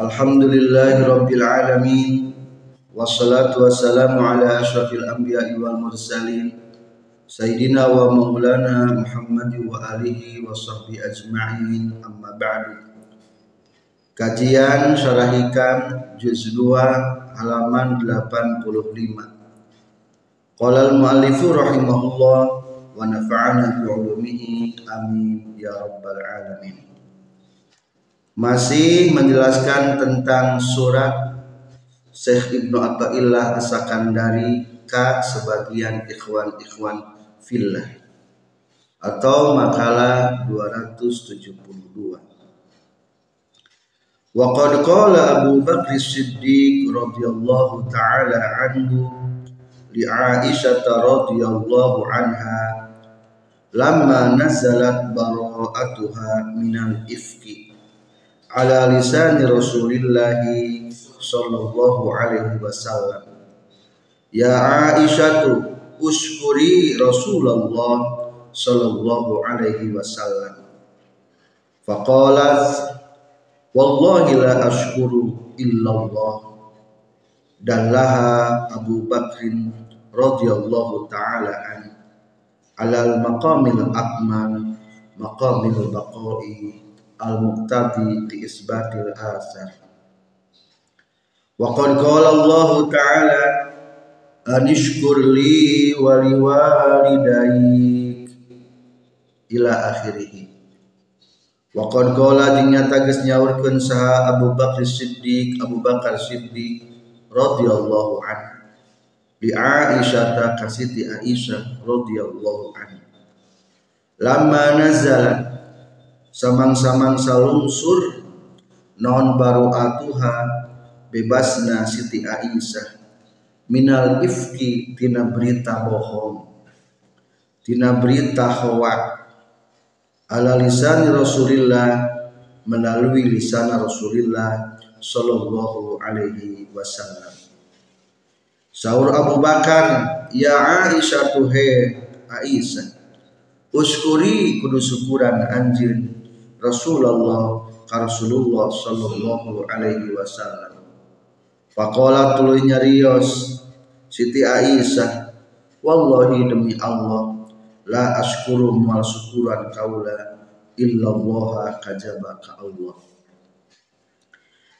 Alhamdulillahirabbil alamin. Wassalatu wassalamu ala asyrafil anbiya'i wal mursalin. Sayyidina wa maulana Muhammad wa alihi wa sahbihi ajma'in. Amma ba'du. Kajian Syarah Hikam juz 2 halaman 85. Qala al-muallifu rahimahullah wa nafa'ana bi ulumihi. Amin. Ya rabbal alamin masih menjelaskan tentang surat Syekh Ibnu Athaillah As-Sakandari K sebagian ikhwan-ikhwan fillah atau makalah 272 Wa qad qala Abu Bakr Siddiq radhiyallahu taala anhu li Aisyah radhiyallahu anha lamma nazalat bara'atuha minal ifki ala lisani Rasulillah sallallahu alaihi wasallam. Ya Aisyatu uskuri Rasulullah sallallahu alaihi wasallam. Faqalat wallahi la ashkuru illallah. Dan laha Abu Bakrin radhiyallahu taala anhu alal maqamil akmal maqamil baqai al muqtadi li isbatil asar wa qad qala Allah ta'ala anishkur li wa liwalidayk ila akhirih. Wa qad qala jeung nyata geus nyaurkeun saha Abu Bakar Siddiq Abu Bakar Siddiq radhiyallahu anhu. Li Aisyah kasiti Aisyah radhiyallahu anha. Lama nazala samang-samang salungsur non baru atuha bebasna Siti Aisyah. Minal ifki tina berita bohong. Tina berita hoak. Ala lisan Rasulillah melalui lisan Rasulullah sallallahu alaihi wasallam. Sahur Abu Bakar, ya Aisyah tuhe Aisyah. Uskuri kudu syukuran Rasulullah Rasulullah sallallahu alaihi wasallam. Faqala tuluy nyarios Siti Aisyah, wallahi demi Allah la askuru mal syukuran kaula illallah kajaba ka Allah.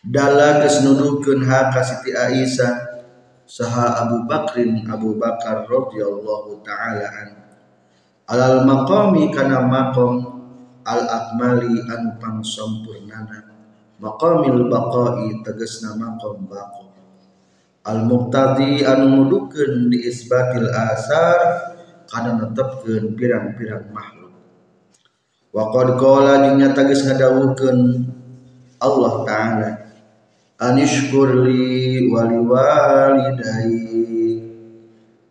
Dala geus nuduhkeun ha ka Siti Aisyah saha Abu Bakrin Abu Bakar radhiyallahu taala an alal maqami kana maqam al akmali anu pang sampurnana maqamil baqai tegasna maqam baqa al muqtadi anu nudukeun di isbatil asar kana netepkeun pirang-pirang makhluk. Wa qad qala jeung nyata Allah taala anishkurli wali walidai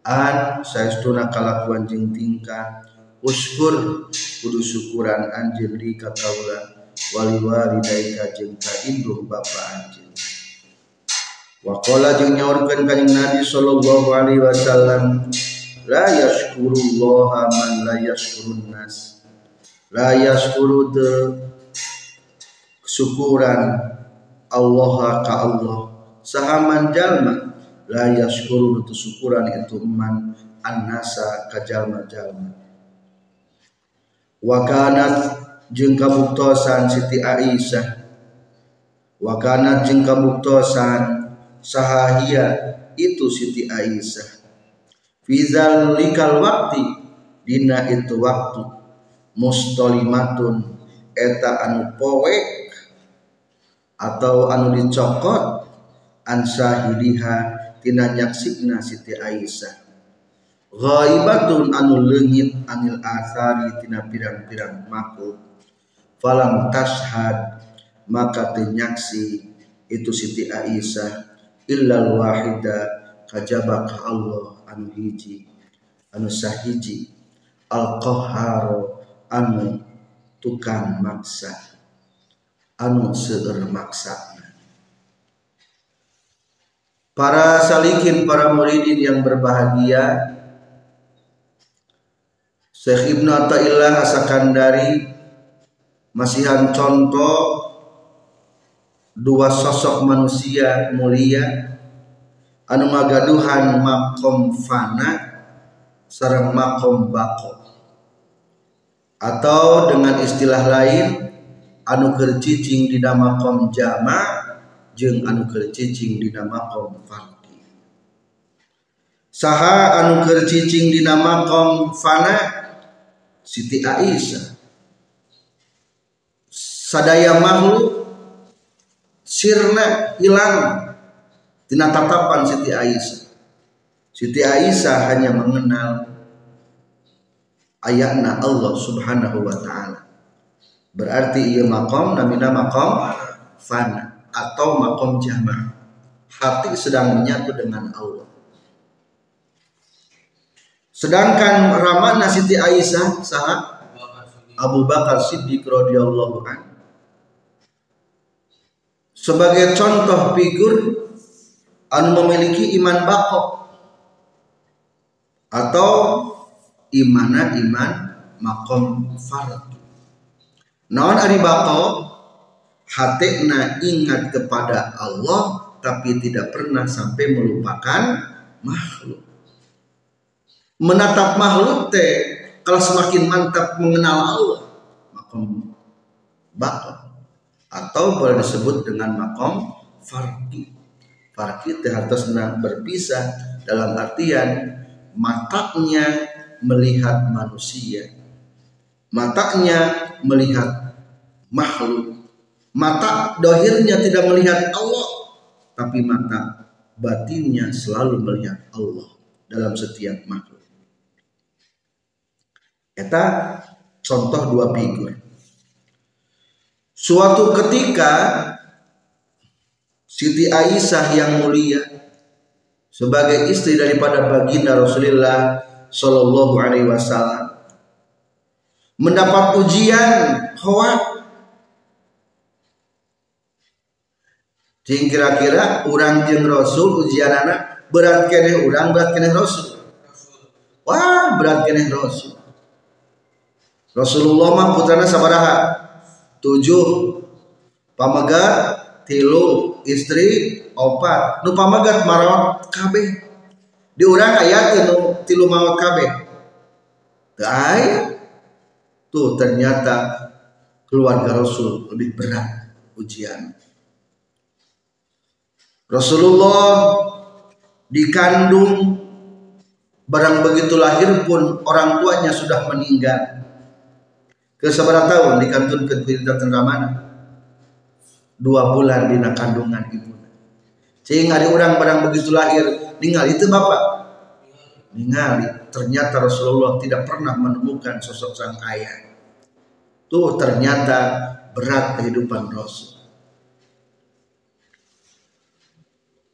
an saestuna kalakuan jeung tingkah uskur kudu syukuran anjeun di kakaula wali walidai ka jeung ka indung bapa anjeun wa qala jeung nyaurkeun kanjing Nabi sallallahu alaihi wasallam la yashkurullaha man la yashkurun nas. La yashkuru syukuran Allah ka Allah. Sahaman jalma la yashkuru tu syukuran itu man annasa ka jalma-jalma. wa kanat jeung kabuktosan Siti Aisyah. Wa kanat jeung kabuktosan sahahia itu Siti Aisyah. Fi zalikal waqti dina itu waktu. Mustolimatun eta anu poe atau anu dicokot an syahidiha tina nyaksina Siti Aisyah ghaibatun anu leungit anil asari tina pirang-pirang makhluk falam tashhad maka tenyaksi itu Siti Aisyah illal wahida kajabak Allah anu hiji anu sahiji al qahhar anu tukang maksa anu seueur maksa. Para salikin, para muridin yang berbahagia Syekh Ibnu Athaillah Asakandari masihan contoh dua sosok manusia mulia anu magaduhan makom fana sarang makom bako. Atau dengan istilah lain anu kercicing di jama jeng anu kercicing di makom fardi saha anu kercicing di fana Siti Aisyah. Sadaya makhluk sirna hilang. Tina tatapan Siti Aisyah. Siti Aisyah hanya mengenal ayatna Allah subhanahu wa ta'ala. Berarti ia makom namina makom fana atau makom jama hati sedang menyatu dengan Allah Sedangkan ramana Siti Aisyah saha? Abu Bakar Siddiq radhiyallahu an. Sebagai contoh figur anu memiliki iman bakok atau imana iman makom farad. Naon ari bakok hatekna ingat kepada Allah tapi tidak pernah sampai melupakan makhluk menatap makhluk teh kalau semakin mantap mengenal Allah makom bakal atau boleh disebut dengan makom farki. Farki teh harus berpisah dalam artian matanya melihat manusia. Matanya melihat makhluk. Mata dohirnya tidak melihat Allah tapi mata batinnya selalu melihat Allah dalam setiap makhluk Eta contoh dua figur. Suatu ketika Siti Aisyah yang mulia sebagai istri daripada baginda Rasulullah Shallallahu Alaihi Wasallam mendapat ujian hawa Jing kira-kira orang jeng Rasul ujian anak berat kene orang berat kene Rasul. Wah berat kene Rasul. Rasulullah mah putrana sabaraha? Tujuh. Pamagat tilu. Istri opat. Nu pamagat marawat kabeh. Di urang ayat nu tilu marawat kabeh. Teu tuh ternyata keluarga Rasul lebih berat ujian. Rasulullah dikandung. Barang begitu lahir pun orang tuanya sudah meninggal ke seberapa tahun dikantun ke datang mana dua bulan di kandungan ibu. Sehingga ada orang barang begitu lahir tinggal itu bapak ningali. Ternyata Rasulullah tidak pernah menemukan sosok sang ayah. Tuh ternyata berat kehidupan Rasul.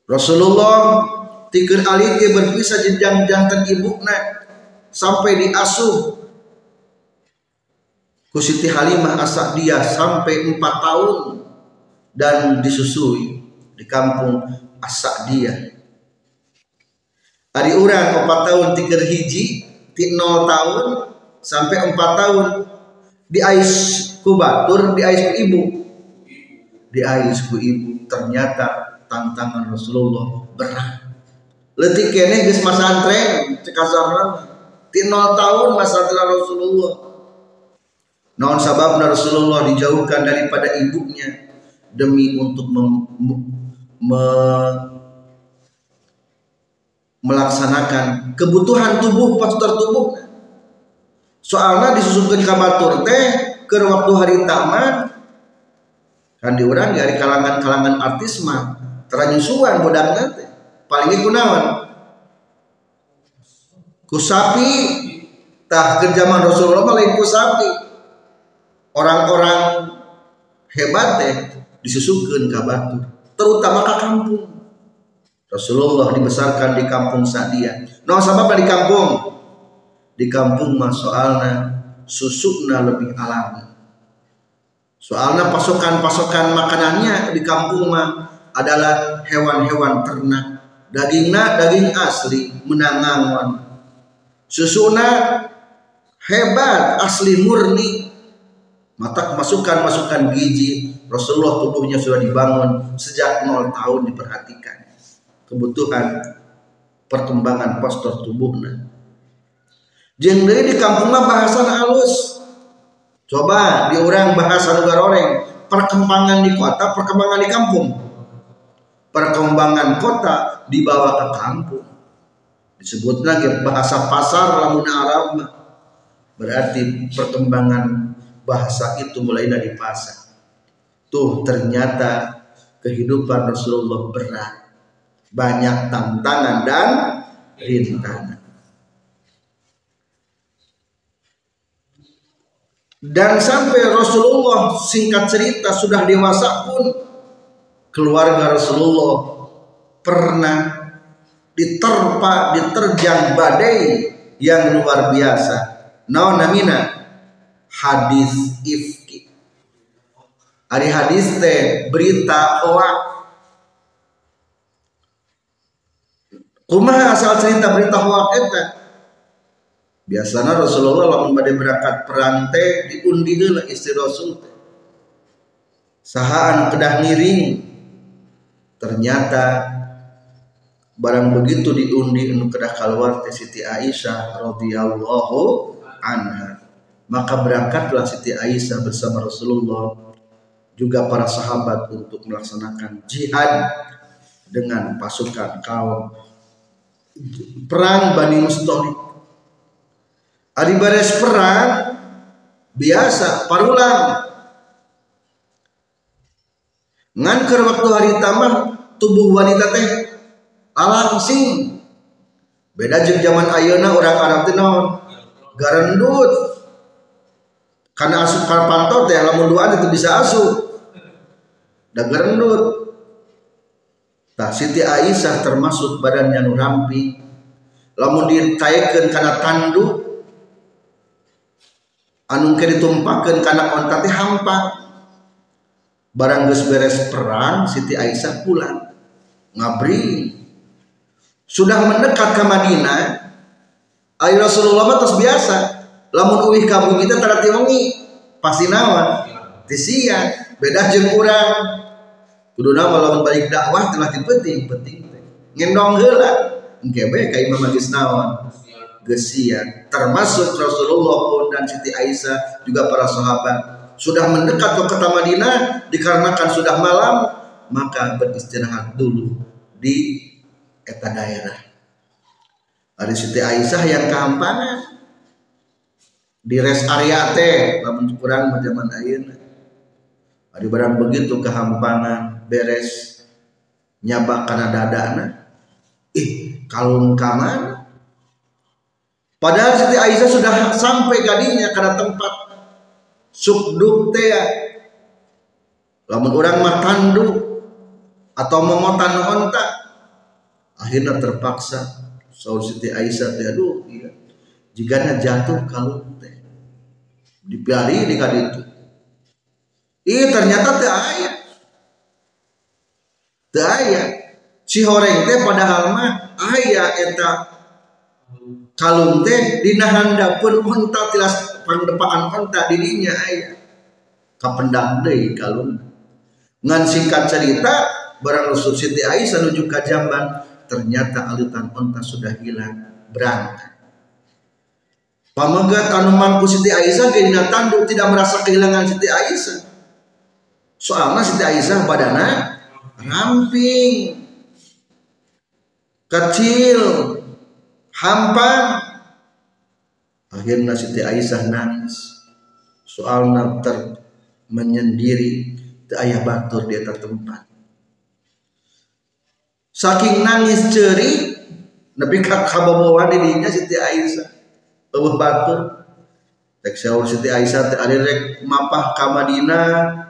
Rasulullah tiga alih berpisah jenjang jantan ibu sampai diasuh Siti Halimah dia sampai empat tahun dan disusui di kampung dia. Hari orang empat tahun tiga hiji ti tahun sampai empat tahun. Di ais ku batur di ais ku ibu. Di ais ku ibu ternyata tantangan Rasulullah berat. Letik kene geus masantren cekasarna ti nol tahun masantren Rasulullah Naon sababna Rasulullah dijauhkan daripada ibunya demi untuk mem, me, melaksanakan kebutuhan tubuh pastor tubuh. Soalnya disusunkan kabatur teh ke waktu hari tamat kan diurang dari kalangan-kalangan artis mah teranyusuan bodak teh. Paling kunaon? Kusapi tah ke zaman Rasulullah lain kusapi orang-orang hebat teh disusukeun ka batu terutama ke kampung. Rasulullah dibesarkan di kampung Sadia. No sabab di kampung. Di kampung mah soalnya susukna lebih alami. Soalnya pasokan-pasokan makanannya di kampung mah adalah hewan-hewan ternak. Dagingnya daging asli menangangon. Susuna hebat asli murni. Mata masukan-masukan gizi Rasulullah tubuhnya sudah dibangun sejak nol tahun diperhatikan kebutuhan perkembangan postur tubuhnya. Jeung di kampung mah bahasa halus. Coba diurang bahasa negara orang perkembangan di kota, perkembangan di kampung. Perkembangan kota dibawa ke kampung. Disebut lagi bahasa pasar lamun Arab berarti perkembangan bahasa itu mulai dari pasar. Tuh ternyata kehidupan Rasulullah berat banyak tantangan dan rintangan. Dan sampai Rasulullah singkat cerita sudah dewasa pun keluarga Rasulullah pernah diterpa diterjang badai yang luar biasa. Naon namina hadis ifki. Hari hadis teh berita hoax Kumaha asal cerita berita hoak eta? Biasanya Rasulullah lamun bade berangkat perang teh diundi heula istri Rasul teh. Sahaan kedah ngiring. Ternyata barang begitu diundi anu kedah keluar teh Siti Aisyah radhiyallahu anha. Maka berangkatlah Siti Aisyah bersama Rasulullah juga para sahabat untuk melaksanakan jihad dengan pasukan kaum perang Bani Mustalik. Ari beres perang biasa parulang. Ngan ke waktu hari tambah tubuh wanita teh alangsing. Beda jeung zaman ayeuna orang Arab teh naon? Garendut. Karena asup pantau teh lamun duaan itu bisa asup. Da garendut. Nah, Siti Aisyah termasuk badannya nu ramping. Lamun ditaikeun kana tanduk anu ke ditumpakeun kana onta teh hampa. Barang geus beres perang, Siti Aisyah pulang. Ngabri. Sudah mendekat ke Madinah, Ayo Rasulullah mah biasa. Lamun uih ka bumi teh tara wengi, pasti nawan. Tisian, beda jeung kudu nama lawan balik dakwah telah penting penting ngendong heula engke bae ka Imam Magis naon? Gesian. Termasuk Rasulullah pun dan Siti Aisyah juga para sahabat. Sudah mendekat ke kota Madinah dikarenakan sudah malam maka beristirahat dulu di eta daerah. Ada Siti Aisyah yang kehampangan di rest area teh lamun kurang zaman ayeuna. Ada barang begitu kehampangan beres nyabak karena dadana. Ih kalung kamar padahal Siti Aisyah sudah sampai gadinya karena tempat sukduk teh lamun orang mah tandu atau memotan onta akhirnya terpaksa. Saur Siti Aisyah teh aduh iya. Jika jatuh kalung dipiari di kaditu Ih ternyata teh ayat daya si horeng teh padahal mah aya eta. Kalung teh dina handapun onta tilas pangdepaan onta dirinya aya kapendang deui kalung. Ngan singkat cerita barang rusuk Siti Aisyah menuju ke Jamban ternyata alutan onta sudah hilang berangkat Pamegat anu mangku Siti Aisyah dina tanduk tidak merasa kehilangan Siti Aisyah. Soalnya Siti Aisyah badana ramping kecil hampa. Akhirnya Siti Aisyah nangis. Soal ter menyendiri ke ayah batur di atas tempat. Saking nangis ceri tapi kababawa dirinya Siti Aisyah eueuh batur Tek syaur Siti Aisyah teh ari rek mapah ka Madinah.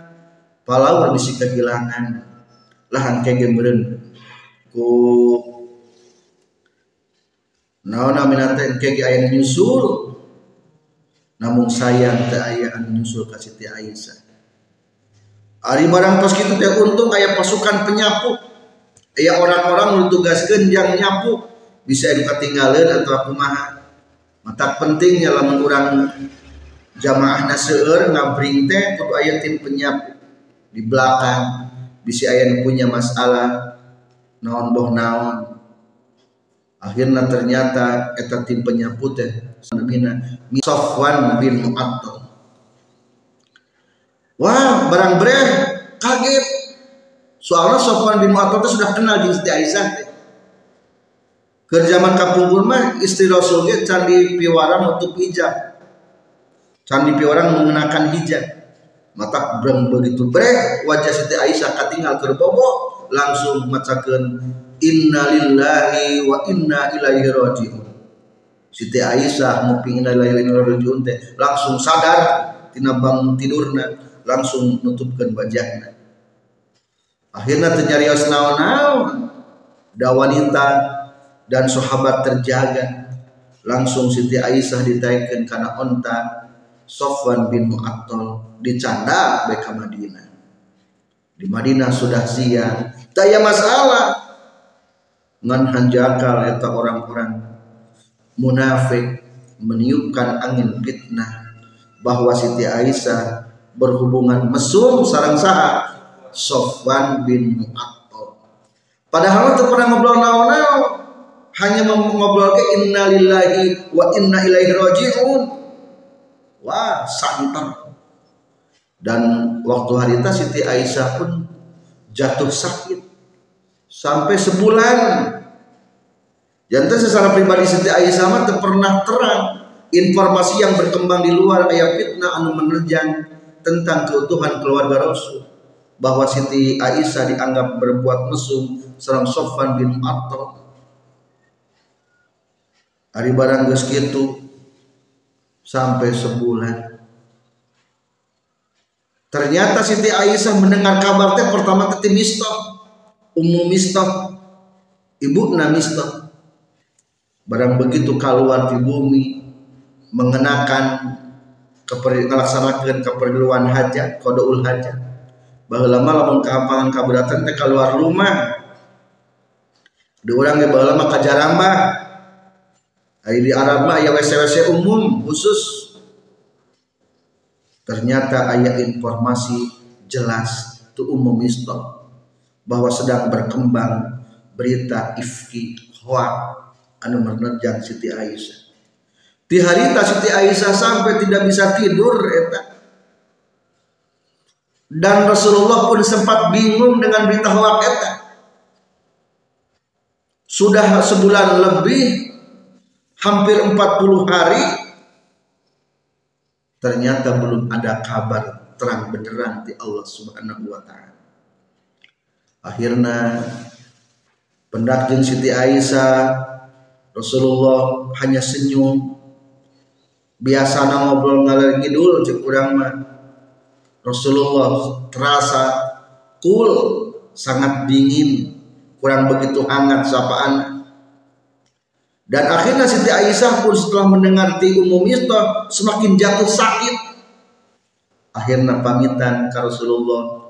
Palaur bisi kehilangan lahan kege meureun. Ku naona minata kege aya nyusul? Namun sayang teu aya anu nyusul ka Siti Aisyah. Ari barang tos kitu teh untung aya pasukan penyapu. Aya orang-orang ditugaskeun yang nyapu. Bisa katinggaleun atau kumaha mata pentingnya lamun urang jamaah naseur ngabring teh kudu aya tim penyapu di belakang. Bisa aya punya masalah naon boh naon. Akhirnya ternyata eta tim penyapu teh namina Sofwan bin Mu'attal wah barang breh kaget. Soalnya Sofwan bin Mu'attal sudah kenal di Siti Aisyah ke zaman kapungkur mah istri Rasul candi piwarang untuk hijab. Candi piwarang mengenakan hijab. Mata breng begitu brek wajah Siti Aisyah katinggal ke bobo langsung macakeun innalillahi wa inna ilaihi rajiun. Siti Aisyah mau pingin ilaihi inna rajiun teh langsung sadar tina bang tidurna langsung nutupkan wajahnya akhirnya ternyarios naon-naon da wanita dan sahabat terjaga. Langsung Siti Aisyah ditaikkan karena onta Sofwan bin Mu'attal dicanda beka Madinah. Di Madinah sudah siang tak masalah. Ngan hanjakal eta orang-orang munafik meniupkan angin fitnah bahwa Siti Aisyah berhubungan mesum sarang saha Sofwan bin Mu'attal padahal itu pernah ngobrol naon-naon hanya ngobrol ke inna lillahi wa inna ilaihi raji'un. Wah santar dan waktu hari itu Siti Aisyah pun jatuh sakit. Sampai sebulan. Jantan secara pribadi Siti Aisyah mah pernah terang informasi yang berkembang di luar ayat fitnah anu menerjang tentang keutuhan keluarga Rasul. Bahwa Siti Aisyah dianggap berbuat mesum serang Sofan bin Attal hari barang geus kitu sampai sebulan. Ternyata Siti Aisyah mendengar kabar teh pertama teh Mistah Ummu Mistah ibu Mistah barang begitu keluar di bumi mengenakan melaksanakan keperluan hajat kodoul hajat. Bahwa lama lamun keampangan kaberatan teh keluar rumah. Dua orang ge baheula mah. kajaramba Hari di Arab mah ya WC-WC umum khusus. Ternyata ayat informasi jelas itu umum istok bahwa sedang berkembang berita ifki hoa anu menerjang Siti Aisyah. Di hari Siti Aisyah sampai tidak bisa tidur eta. Dan Rasulullah pun sempat bingung dengan berita hoak eta. Sudah sebulan lebih hampir 40 hari ternyata belum ada kabar terang beneran di Allah Subhanahu wa taala. Akhirnya pendakjeng Siti Aisyah Rasulullah hanya senyum. Biasa ngobrol ngalir ngidul cek urang mah. Rasulullah terasa cool sangat dingin kurang begitu hangat sapaan dan akhirnya Siti Aisyah pun setelah mendengar ti umum itu semakin jatuh sakit. Akhirnya pamitan ke Rasulullah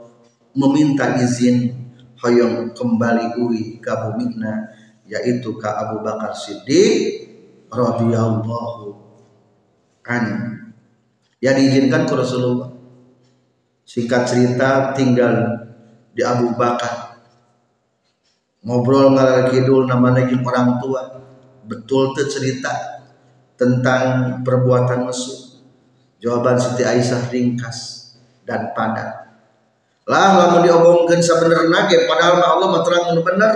meminta izin hoyong kembali uwi ke bumina yaitu ke Abu Bakar Siddiq radhiyallahu an. Ya diizinkan ke Rasulullah. Singkat cerita tinggal di Abu Bakar. Ngobrol ngalal kidul namanya orang tua betul tuh cerita tentang perbuatan mesum jawaban Siti Aisyah ringkas dan padat. Lah lamun diomongkeun sabenerna ge padahal Allah terang bener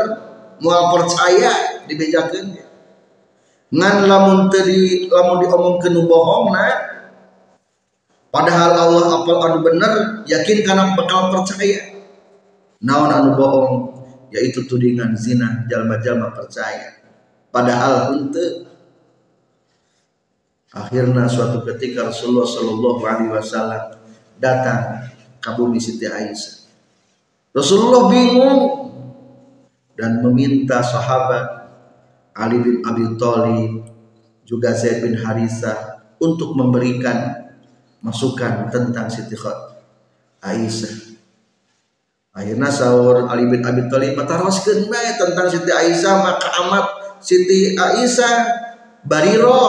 moal percaya dibejakeun ngan lamun teu di lamun diomongkeun nu bohongna padahal Allah apal anu bener yakin karena bakal percaya. Naon anu bohong? Yaitu tudingan zina jalma-jalma percaya padahal untuk akhirnya suatu ketika Rasulullah Shallallahu Alaihi Wasallam datang ke bumi Siti Aisyah Rasulullah bingung dan meminta sahabat Ali bin Abi Thalib juga Zaid bin Harithah untuk memberikan masukan tentang Siti Aisyah. Akhirnya sahur Ali bin Abi Thalib mataroskeun bae tentang Siti Aisyah maka amat Siti Aisyah bariro.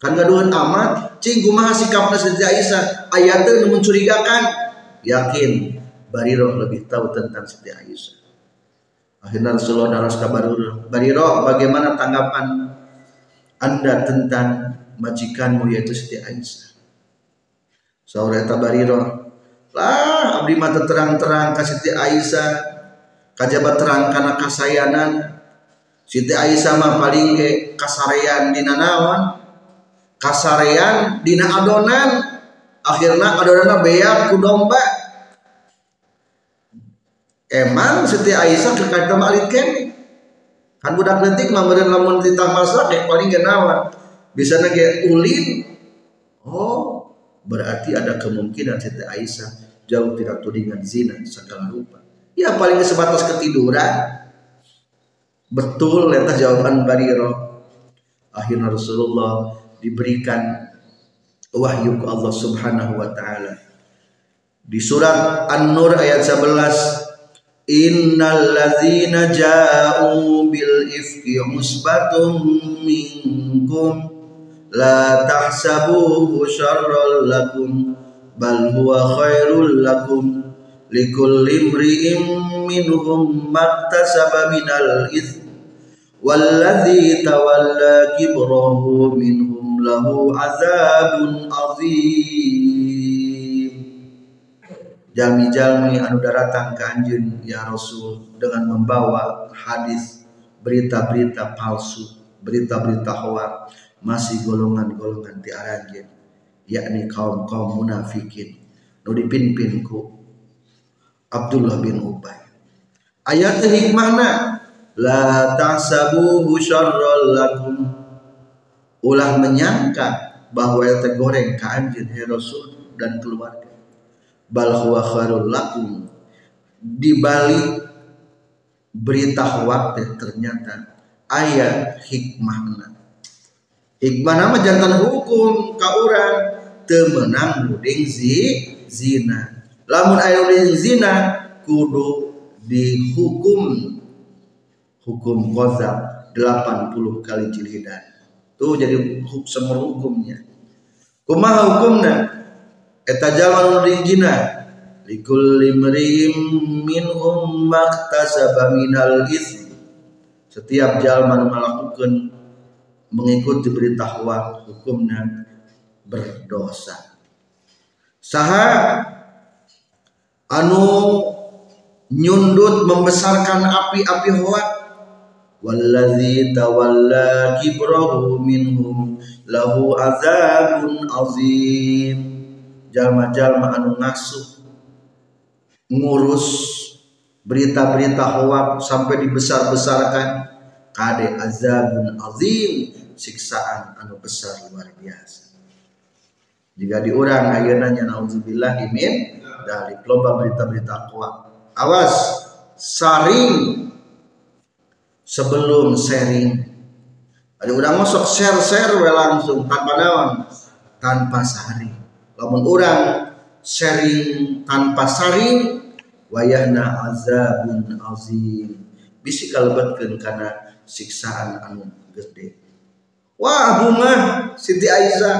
Kan gaduhan amat. Cing kumaha sikapna Siti Aisyah. Aya teu mencurigakan. Yakin bariro lebih tahu tentang Siti Aisyah. Akhirnya Rasulullah daras bariro bariro bagaimana tanggapan anda tentang majikanmu yaitu Siti Aisyah? Sahur eta bariro lah abdi mata terang-terang ka Siti Aisyah. Kajabat terang karena kasayanan Siti Aisyah mah paling ke kasarean dina naon? Kasarean dina adonan. Akhirnya adonan beak ku domba. Emang Siti Aisyah ke kata malit kan kan budak letik memberi lamun ditang masak paling genawan bisa nage ulin. Oh berarti ada kemungkinan Siti Aisyah jauh tidak tudingan zina segala rupa. Ya paling sebatas ketiduran betul letah jawaban Bariro akhirnya Rasulullah diberikan wahyu ke Allah subhanahu wa ta'ala. Di surat An-Nur ayat 11 Innal ladzina ja'u bil ifki musbatum minkum la tahsabuhu syarral lakum bal huwa khairul lakum likulli imri'in minhum maktasaba minal ith walladhi tawalla kibrahu minhum lahu azabun azim jalmi-jalmi anu daratang ka anjeun ya Rasul dengan membawa hadis berita-berita palsu berita-berita hoax masih golongan-golongan di arajin yakni kaum-kaum munafikin. Nu dipimpin ku Abdullah bin Ubay. Ayat hikmahna la tahsabuhu syarral lakum. Ulah menyangka bahwa yang tergoreng ke anjin ya Rasul dan keluarga. Bal huwa khairul lakum. Di balik berita waktu ternyata ayat hikmahna Iqbal nama jantan hukum ka urang temenang nuding zi zina. Lamun aya zina kudu dihukum hukum qazab 80 kali jilhidan. Tuh jadi hukum semua hukumnya. Kumaha hukumna? Eta jalma nuding zina likulli mri'im minhum maktasaba minal itsm. Setiap jalma melakukan mengikuti berita hoak hukumnya berdosa saha anu nyundut membesarkan api-api hoak wallazi tawalla kibrahu minhum lahu azabun azim jalma-jalma anu ngasuh ngurus berita-berita hoak sampai dibesar-besarkan kade azabun azim siksaan anu besar luar biasa. Jika diurang ayeuna nya naudzubillah imin dari lomba berita-berita kuat awas saring sebelum sharing. Ada udah masuk share share we langsung tanpa naon tanpa saring lamun orang sharing tanpa saring wayahna azabun azim. Bisi kalebetkeun kana siksaan anu gede. Wah bunga Siti Aisyah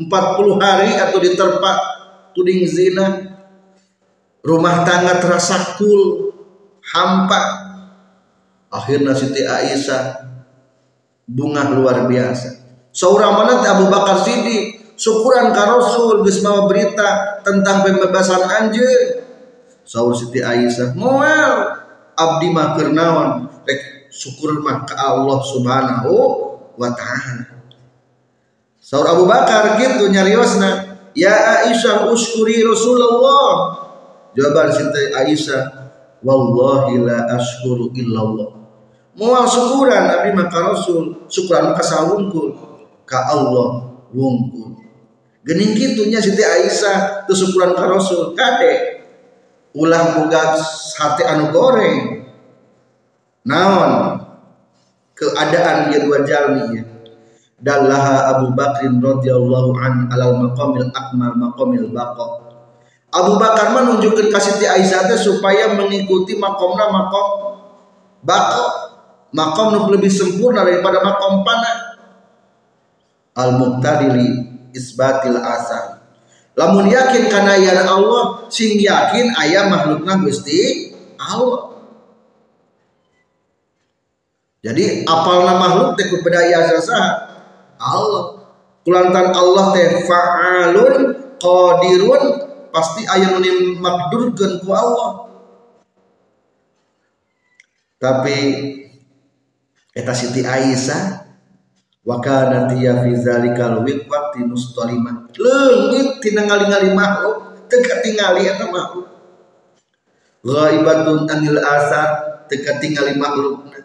40 hari atau diterpa tuding zina. Rumah tangga terasa kul hampa akhirnya Siti Aisyah bunga luar biasa. Seorang mana Abu Bakar Siddiq syukuran ka Rasul geus berita tentang pembebasan anjir saur Siti Aisyah moal abdi mah keur naon? Rek syukur mah ka Allah Subhanahu wa ta'ala. Saur Abu Bakar gitu nyariosna ya Aisyah uskuri Rasulullah. Jawaban Siti Aisyah wallahi la ashkuru illallah. Moal syukuran abdi maka Rasul syukuran maka sawungkul ka Allah wungkul gening kitunya Siti Aisyah tu syukuran ka Rasul. Kade ulah boga sate anu goreng. Naon? Keadaan dia dua jalmi ya. Dallaha Abu Bakrin radhiyallahu an alal maqamil akmal maqamil baqa Abu Bakar menunjukkan kasih Siti Aisyah supaya mengikuti makomna makom bako. Makom lebih sempurna daripada makom panah. Al muqtadili isbatil asar lamun yakin karena ya Allah sing yakin ayah makhlukna Gusti Allah. Jadi apalna makhluk teh bedaya sasa Allah. Kulantan Allah teh fa'alun qadirun pasti aya nu makdurkeun ku Allah. Tapi eta Siti Aisyah wa kana tiya fi zalikal waqti mustalimah leungit tina ngali-ngali makhluk teu katingali eta makhluk. Ghaibatun anil asar teu katingali makhlukna.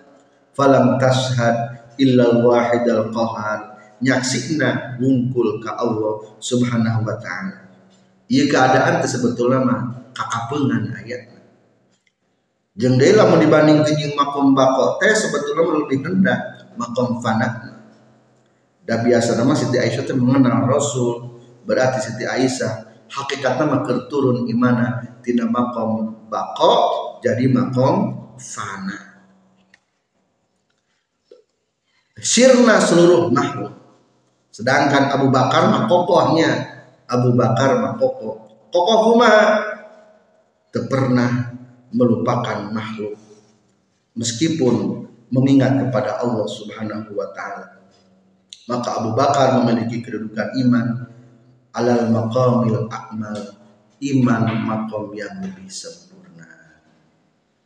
Falam tashhad illa wahid al qahar. Nyaksina wungkul ke Allah subhanahu wa ta'ala iya keadaan sebetulnya mah kakapengan ayat jeng deui mau dibanding jeung makom bako teh sebetulnya lebih rendah makom fana dan biasa nama Siti Aisyah teh mengenal Rasul berarti Siti Aisyah hakikatnya mah turun imana tina makom bako jadi makom fana. Sirna seluruh makhluk Sedangkan Abu Bakar mah kokohnya. Abu Bakar mah kokoh. Kokoh kuma pernah melupakan makhluk. Meskipun mengingat kepada Allah Subhanahu wa taala. Maka Abu Bakar memiliki kedudukan iman alal maqamil akmal iman makom yang lebih sempurna.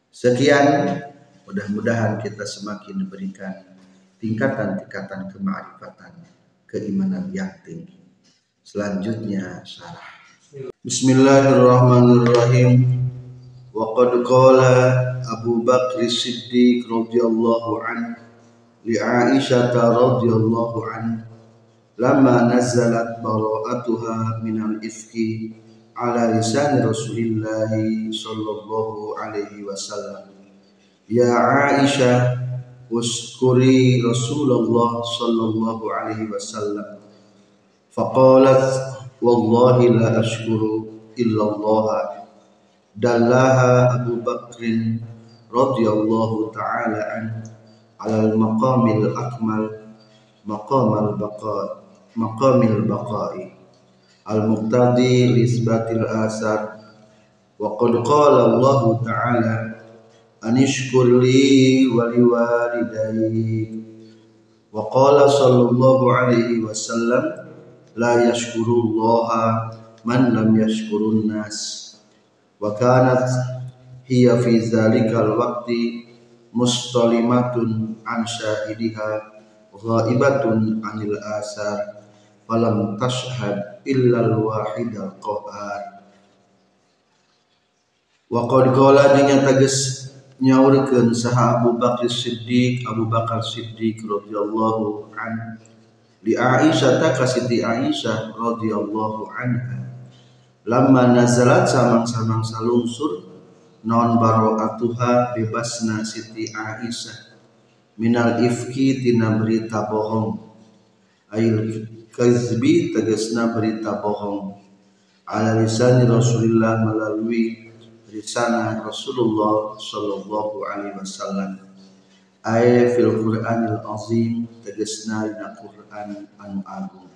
Sekian, mudah-mudahan kita semakin diberikan tingkatan-tingkatan kemarifatan keimanan yang tinggi selanjutnya syarah Bismillahirrahmanirrahim. Wa qad qala Abu Bakr Siddiq radhiyallahu an li Aisyah radhiyallahu an lama nazalat bara'atuha minal ifki ala lisan Rasulillah sallallahu alaihi wasallam. Ya Aisyah uskuri Rasulullah sallallahu alaihi wasallam faqalat wallahi la ashkuru illallah dallaha Abu Bakrin radhiyallahu taala an alal maqamil akmal maqamal baqa maqamil baqai. Al muqtadi lisbatil asar wa qad qala Allah taala anishkur li wa liwalidayya wa qala sallallahu alaihi wasallam la yashkurullaha man lam yashkurun nas. Wa kanat hiya fi zalikal waqti mustalimatun an syahidiha ghaibatun anil asar falam tashhad illa al-wahid al-qahar wa qad qala dinya tages nyaurkeun saha Abu Bakar Siddiq Abu Bakar Siddiq radhiyallahu an li Aisyah ta kasiti Aisyah radhiyallahu anha. Lamma nazalat samang-samang salungsur non baro'atuha bebasna Siti Aisyah. Minal ifki tina berita bohong. Ail kazbi tegasna berita bohong. Ala lisan Rasulullah melalui sana Rasulullah sallallahu alaihi wasallam ayat fil Qur'anil azim tegasna dina Qur'an anu agung.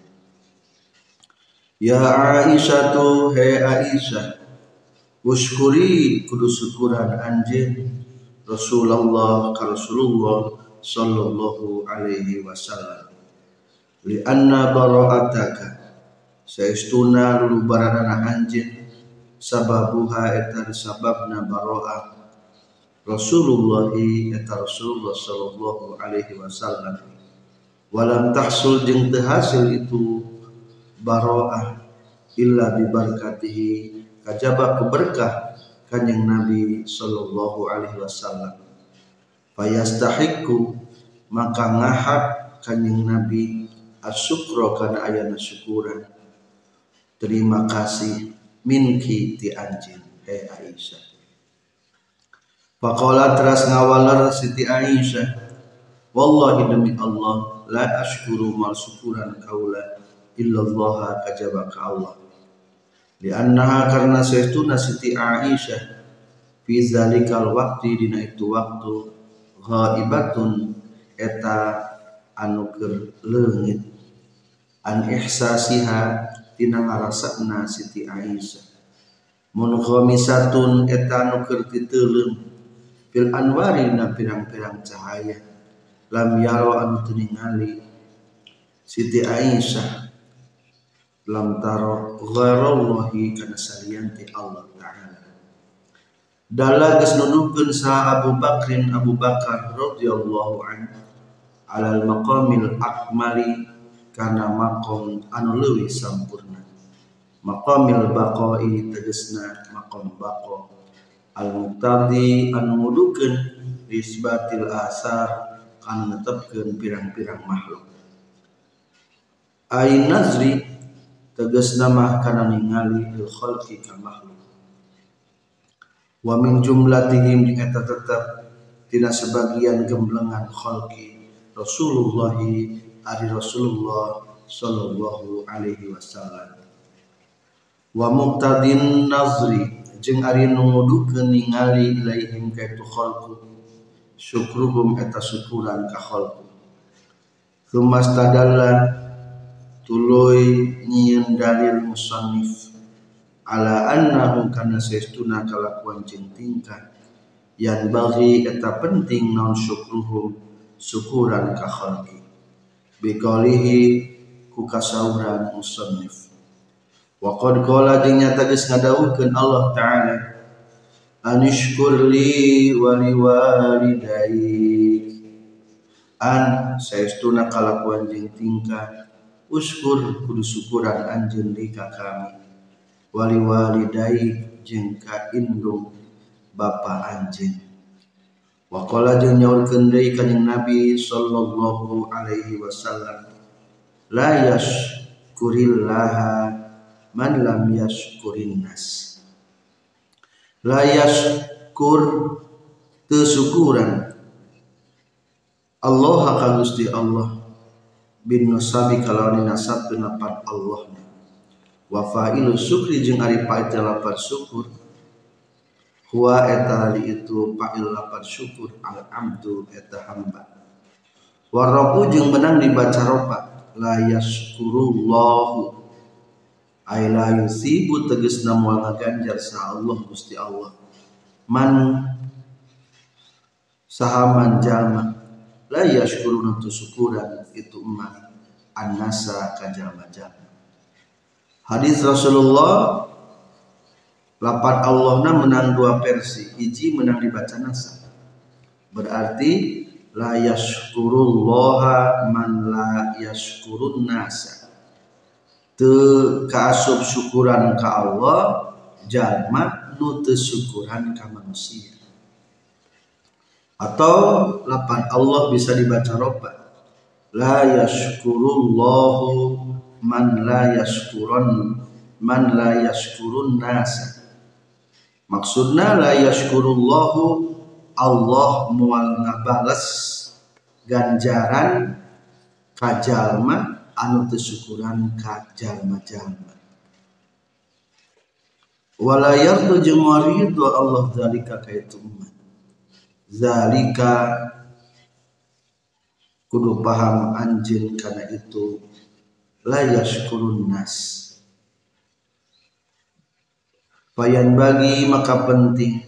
Ya Aisyah tu he Aisyah Uskuri kudu syukuran anjeun Rasulullah ka Rasulullah sallallahu alaihi wasallam. Li anna bara'ataka saestuna lulu baranana anjeun sababuha eta sababna baro'ah Rasulullah eta Rasulullah sallallahu alaihi wasallam walam tahsul jeung teu hasil itu baro'ah illa bibarkatihi kajaba keberkah kanjeng Nabi sallallahu alaihi wasallam. Fayastahiqu maka ngahak kanjeng Nabi asyukra kana ayana syukuran. Terima kasih minki ti anjin eh Aisyah Faqala teras ngawalar Siti Aisyah Wallahi demi Allah la ashkuru mal syukuran kaula illallah kajaba ka Allah. Liannaha karena saestuna Siti Aisyah fi zalikal waqti dina itu waktu ghaibatun eta anu keur leungit. An ihsasiha tina ngarasana Siti Aisyah. Mun khamisatun eta anu keur titeuleuh fil anwari na pirang-pirang cahaya. Lam yaro anu tuningali Siti Aisyah. Lam taro ghairallahi kana salianti Allah Ta'ala. Dala geus nuduhkeun sa Abu Bakrin Abu Bakar radhiyallahu anhu alal maqamil akmali kana maqam anu leuwih sampurna. Maqamil baqai tegesna maqam baqa al-muqtadi anu ngudukeun asar kan netepkeun pirang-pirang makhluk. Ai nazri tegasna mah kana ningali il khalqi ka makhluk. Wa min jumlatihim eta tetep tina sebagian gemblengan khalqi Rasulullah ari Rasulullah sallallahu alaihi wasallam. Wa muqtadin nazri jeung ari nu ngudukeun ningali ilaihim ka itu syukruhum eta syukuran ka khalqu Thumma stadalla tuluy nyieun dalil musannif ala annahu kana saestuna kalakuan jeung tingkah yang bagi eta penting non syukruhum syukuran ka khalqi. Biqalihi ku kasauran musannif wa qad qala jeung nyata geus ngadawuhkeun Allah taala anishkur li wa li walidayk an saestuna kalakuan jeung tingkah? Uskur kudu syukuran anjeun li ka kami. Wali walidai jeung ka indung bapa anjeun. Wa qala jeung nyaurkeun deui kanjing Nabi sallallahu alaihi wasallam la yashkurillaha man lam yashkurin nas. La yashkur kesyukuran. Allah akan Gusti Allah. Bin nusabi kalau nasab penapat Allah wa fa'ilu syukri jeung ari syukur. Huwa eta itu fa'il lapat syukur al abdu eta hamba. Warabu jeung menang dibaca ropa la yashkurullahu Aila yusibu tegesna moal ngaganjar sa Allah Gusti Allah. Man sahaman jalma la yashkuruna tu syukuran itu emak annasa ka jalma-jalma hadis Rasulullah lapat Allahna menang dua versi hiji menang dibaca nasa. Berarti la yashkurullaha man la yashkurun nasa teu kaasup syukuran ka Allah jalma nu teu syukuran ka manusia. Atau lapan Allah bisa dibaca roba la yashkurullahu man la yashkurun man la yashkurun nasa. Maksudna la yashkurullahu Allah mual ngabales ganjaran kajalma anu tersyukuran ka jalma-jalma wala yardu jeung Allah zalika ka itu umat. Zalika kudu paham anjin karena itu la yashkurun nas. Payan bagi maka penting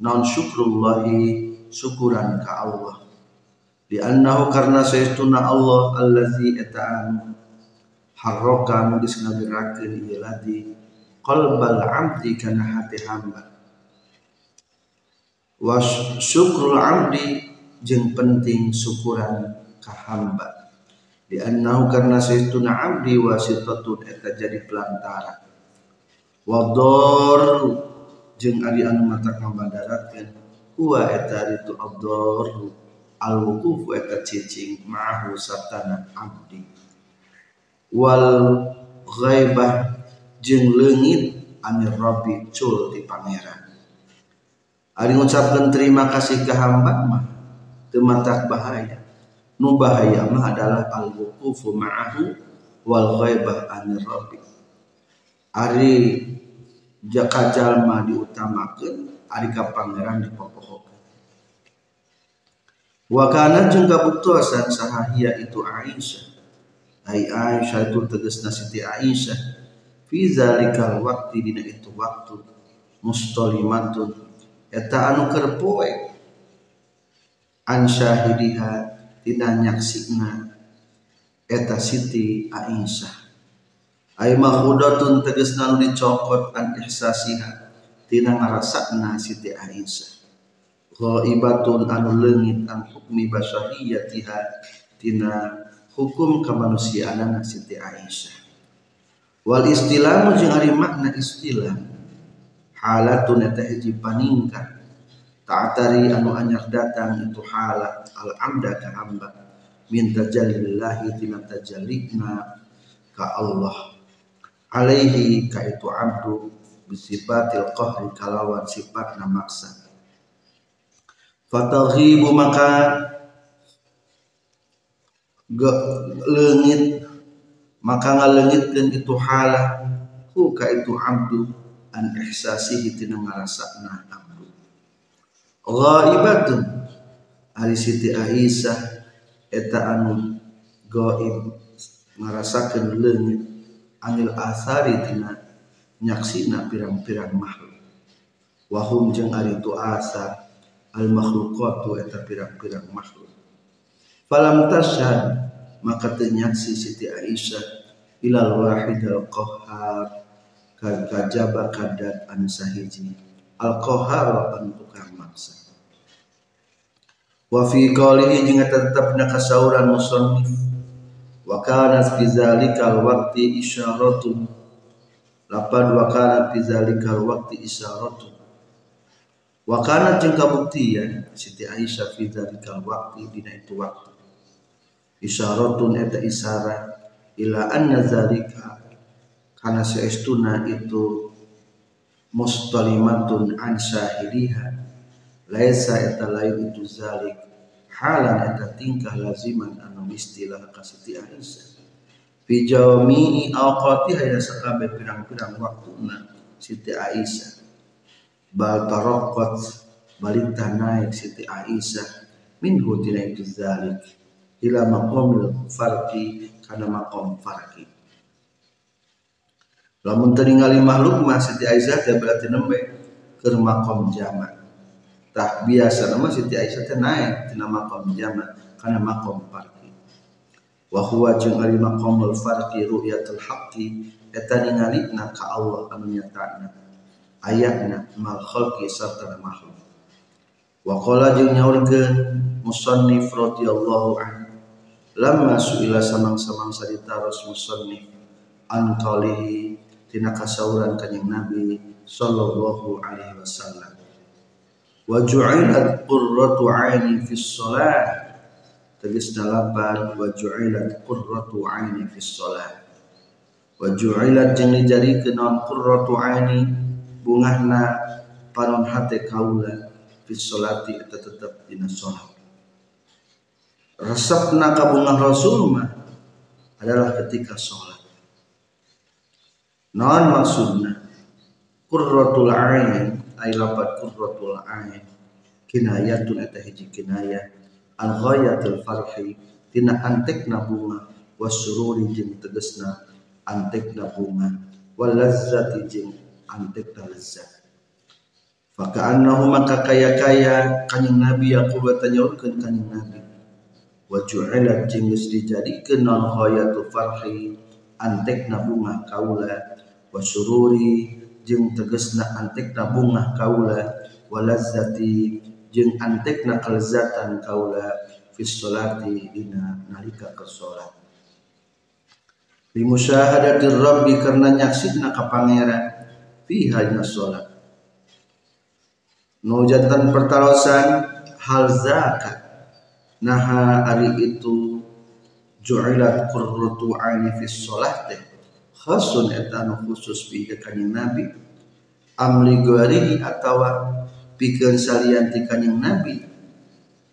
non syukrullahi syukuran ka Allah di annahu karena saestuna Allah allazi eta'an harrokan geus ngagerakeun ieu ladi qalbal abdi kana hati hamba. Wa syukrul abdi jeung penting syukuran ka hamba. Di annahu karena saestuna abdi wasitatun eta jadi pelantara. Wa jeung ari anu mata ngabadarakeun huwa eta itu ad al wukuf eta cicing ma'ahu satana abdi. Wal ghaibah jeung leungit anir rabbi cul di pangeran. Ari ngucapkeun terima kasih ke hamba mah teu bahaya. Nu bahaya mah adalah al wuqufu ma'ahu wal ghaibah anir rabbi. Ari jaka jalma diutamakeun ari ka pangeran dipopohokeun wa kana jeung kabuktosan sahahia itu Aisyah. Ai Aisyah itu tegasna Siti Aisyah. Fi zalikal waqti dina itu waktu. Mustalimatun eta anu keur poe. An syahidiha tina nyaksina. Eta Siti Aisyah. Ai mahmudatun tegasna anu dicokot an ihsasiha. Tina ngarasakna Siti Aisyah ghaibatun anu leungit an hukmi basariyatiha tina hukum kemanusiaan Siti Aisyah. Wal istilah jeung ari makna istilah halatun eta hiji paningkat ta'atari anu anyar datang itu halat al amda ka hamba min tajallillahi tina tajallina ka Allah. Alaihi ka itu abdu bisifatil qahri kalawan sifatna maksa fataghibu maka lengit maka ngalengitkeun itu hala. Hu ka itu abdu an ihsasihi tina ngarasana abdu. Ghaibatun. Ari Siti Aisyah eta anu gaib ngarasakeun leungit. Anil asari tina nyaksina pirang-pirang makhluk. Wahum jeung ari tu asar al makhluqatu eta pirang-pirang makhluk. Falam tasyad maka tenyaksi Siti Aisyah ilal wahid al qahhar kajaba kadat an sahiji. Al qahhar an tukang maksa wa fi qawlihi jeung tetepna kasauran musannif wa kana fi zalikal waqti isyaratun. Lapad wa kana fi zalikal waqti wa kana jeung kabuktian Siti Aisyah fi zalikal waqti dina itu waktu. Isyaratun eta isara ila anna zalika karena seestuna itu mustalimatun an syahidiha laisa eta lain itu zalik halan eta tingkah laziman anu istilah kasiti Aisyah. Fi jawmi'i awqati hayya sakabe pirang-pirang waktuna Siti Aisyah bal taraqqat balik naik Siti Aisyah. Minhu tina itu zalik. Ila maqamil farqi kana maqam farqi. Lamun teringali makhluk mah Siti Aisyah teh berarti nembe ke maqam jamak. Tah biasa nama Siti Aisyah teh naik tina maqam jamak kana maqam farqi. Wa huwa jeung ari maqamul farqi ru'yatul haqqi eta ningalina ka Allah anu nyatana ayatna mal khalqi sarta makhluk. Wa qala jeung nyaurkeun musannif radhiyallahu anhu lamma suila samang-samang sarita Rasul musannif an qalihi tina kasauran kanjing Nabi sallallahu alaihi wasallam. Wa ju'ilat qurratu aini fi shalah tegas dalapan wa ju'ilat qurratu aini fi shalah wa ju'ilat jeung dijadikeun qurratu aini bungahna panon hate kaula fi sholati eta tetep dina salat resepna kabungan Rasul mah adalah ketika sholat. Non maksudna? Kurratul ain ay lapat kurratul ain. Kinayatun eta hiji kinayah an ghayatil farhi tina antekna bunga. Wasururi jeung tegasna antekna bunga. Wal lazzati jeung antekna lazzat Faka'annahu maka kaya-kaya kanjing Nabi yaqulu tanyaurkeun kanjing Nabi. Wa ju'ilat jenggeus dijadikeun non khayatu farhi antekna bunga kaula. Wa sururi jeung tegasna antekna bunga kaula. Wa lazzati jeung antekna kelezatan kaula. Fi sholati dina nalika ke salat li musyahadatir rabbi karena nyaksina ka pangeran fiha na salat nu jantan pertarosan hal zakat. Naha ari itu ju'ilat qurratu aini fi sholat teh. Khasun eta khusus bi kanjeng nabi. Amli guarihi atawa pikeun salian ti nabi.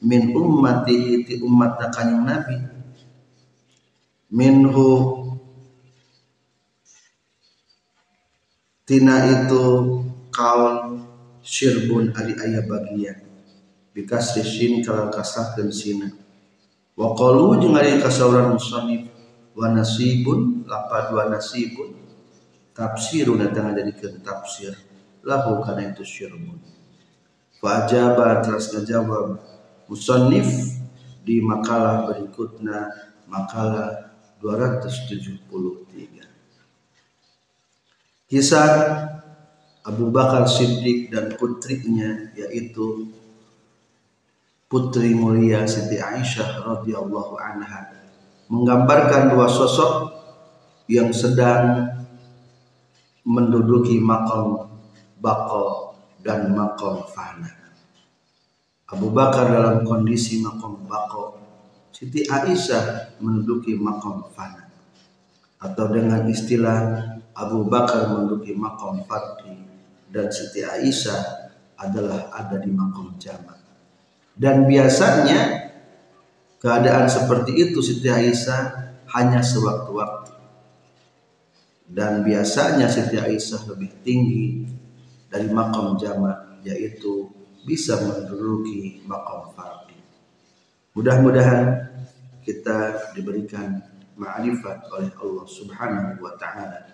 Min ummatihi ti umat kanjing nabi. Minhu tina itu kaul syirbun ari aya bagian bikas sin kalau kasahkeun sina. Wa qalu jeung ari kasauran musannif wa nasibun lapad wa nasibun. Tafsirun datang ke tafsir. Lahu kana itu syirbun fa ajaba terus ngajawab musannif di makalah berikutnya makalah 273 kisah Abu Bakar Siddiq dan putrinya yaitu putri mulia Siti Aisyah radhiyallahu anha menggambarkan dua sosok yang sedang menduduki makam bako dan makam fana. Abu Bakar dalam kondisi makam bako, Siti Aisyah menduduki makam fana. Atau dengan istilah Abu Bakar menduduki makam fardi dan Siti Aisyah adalah ada di makom jamak. Dan biasanya keadaan seperti itu Siti Aisyah hanya sewaktu-waktu. Dan biasanya Siti Aisyah lebih tinggi dari makom jamak yaitu bisa menduduki makom fardi. Mudah-mudahan kita diberikan ma'rifat oleh Allah Subhanahu wa taala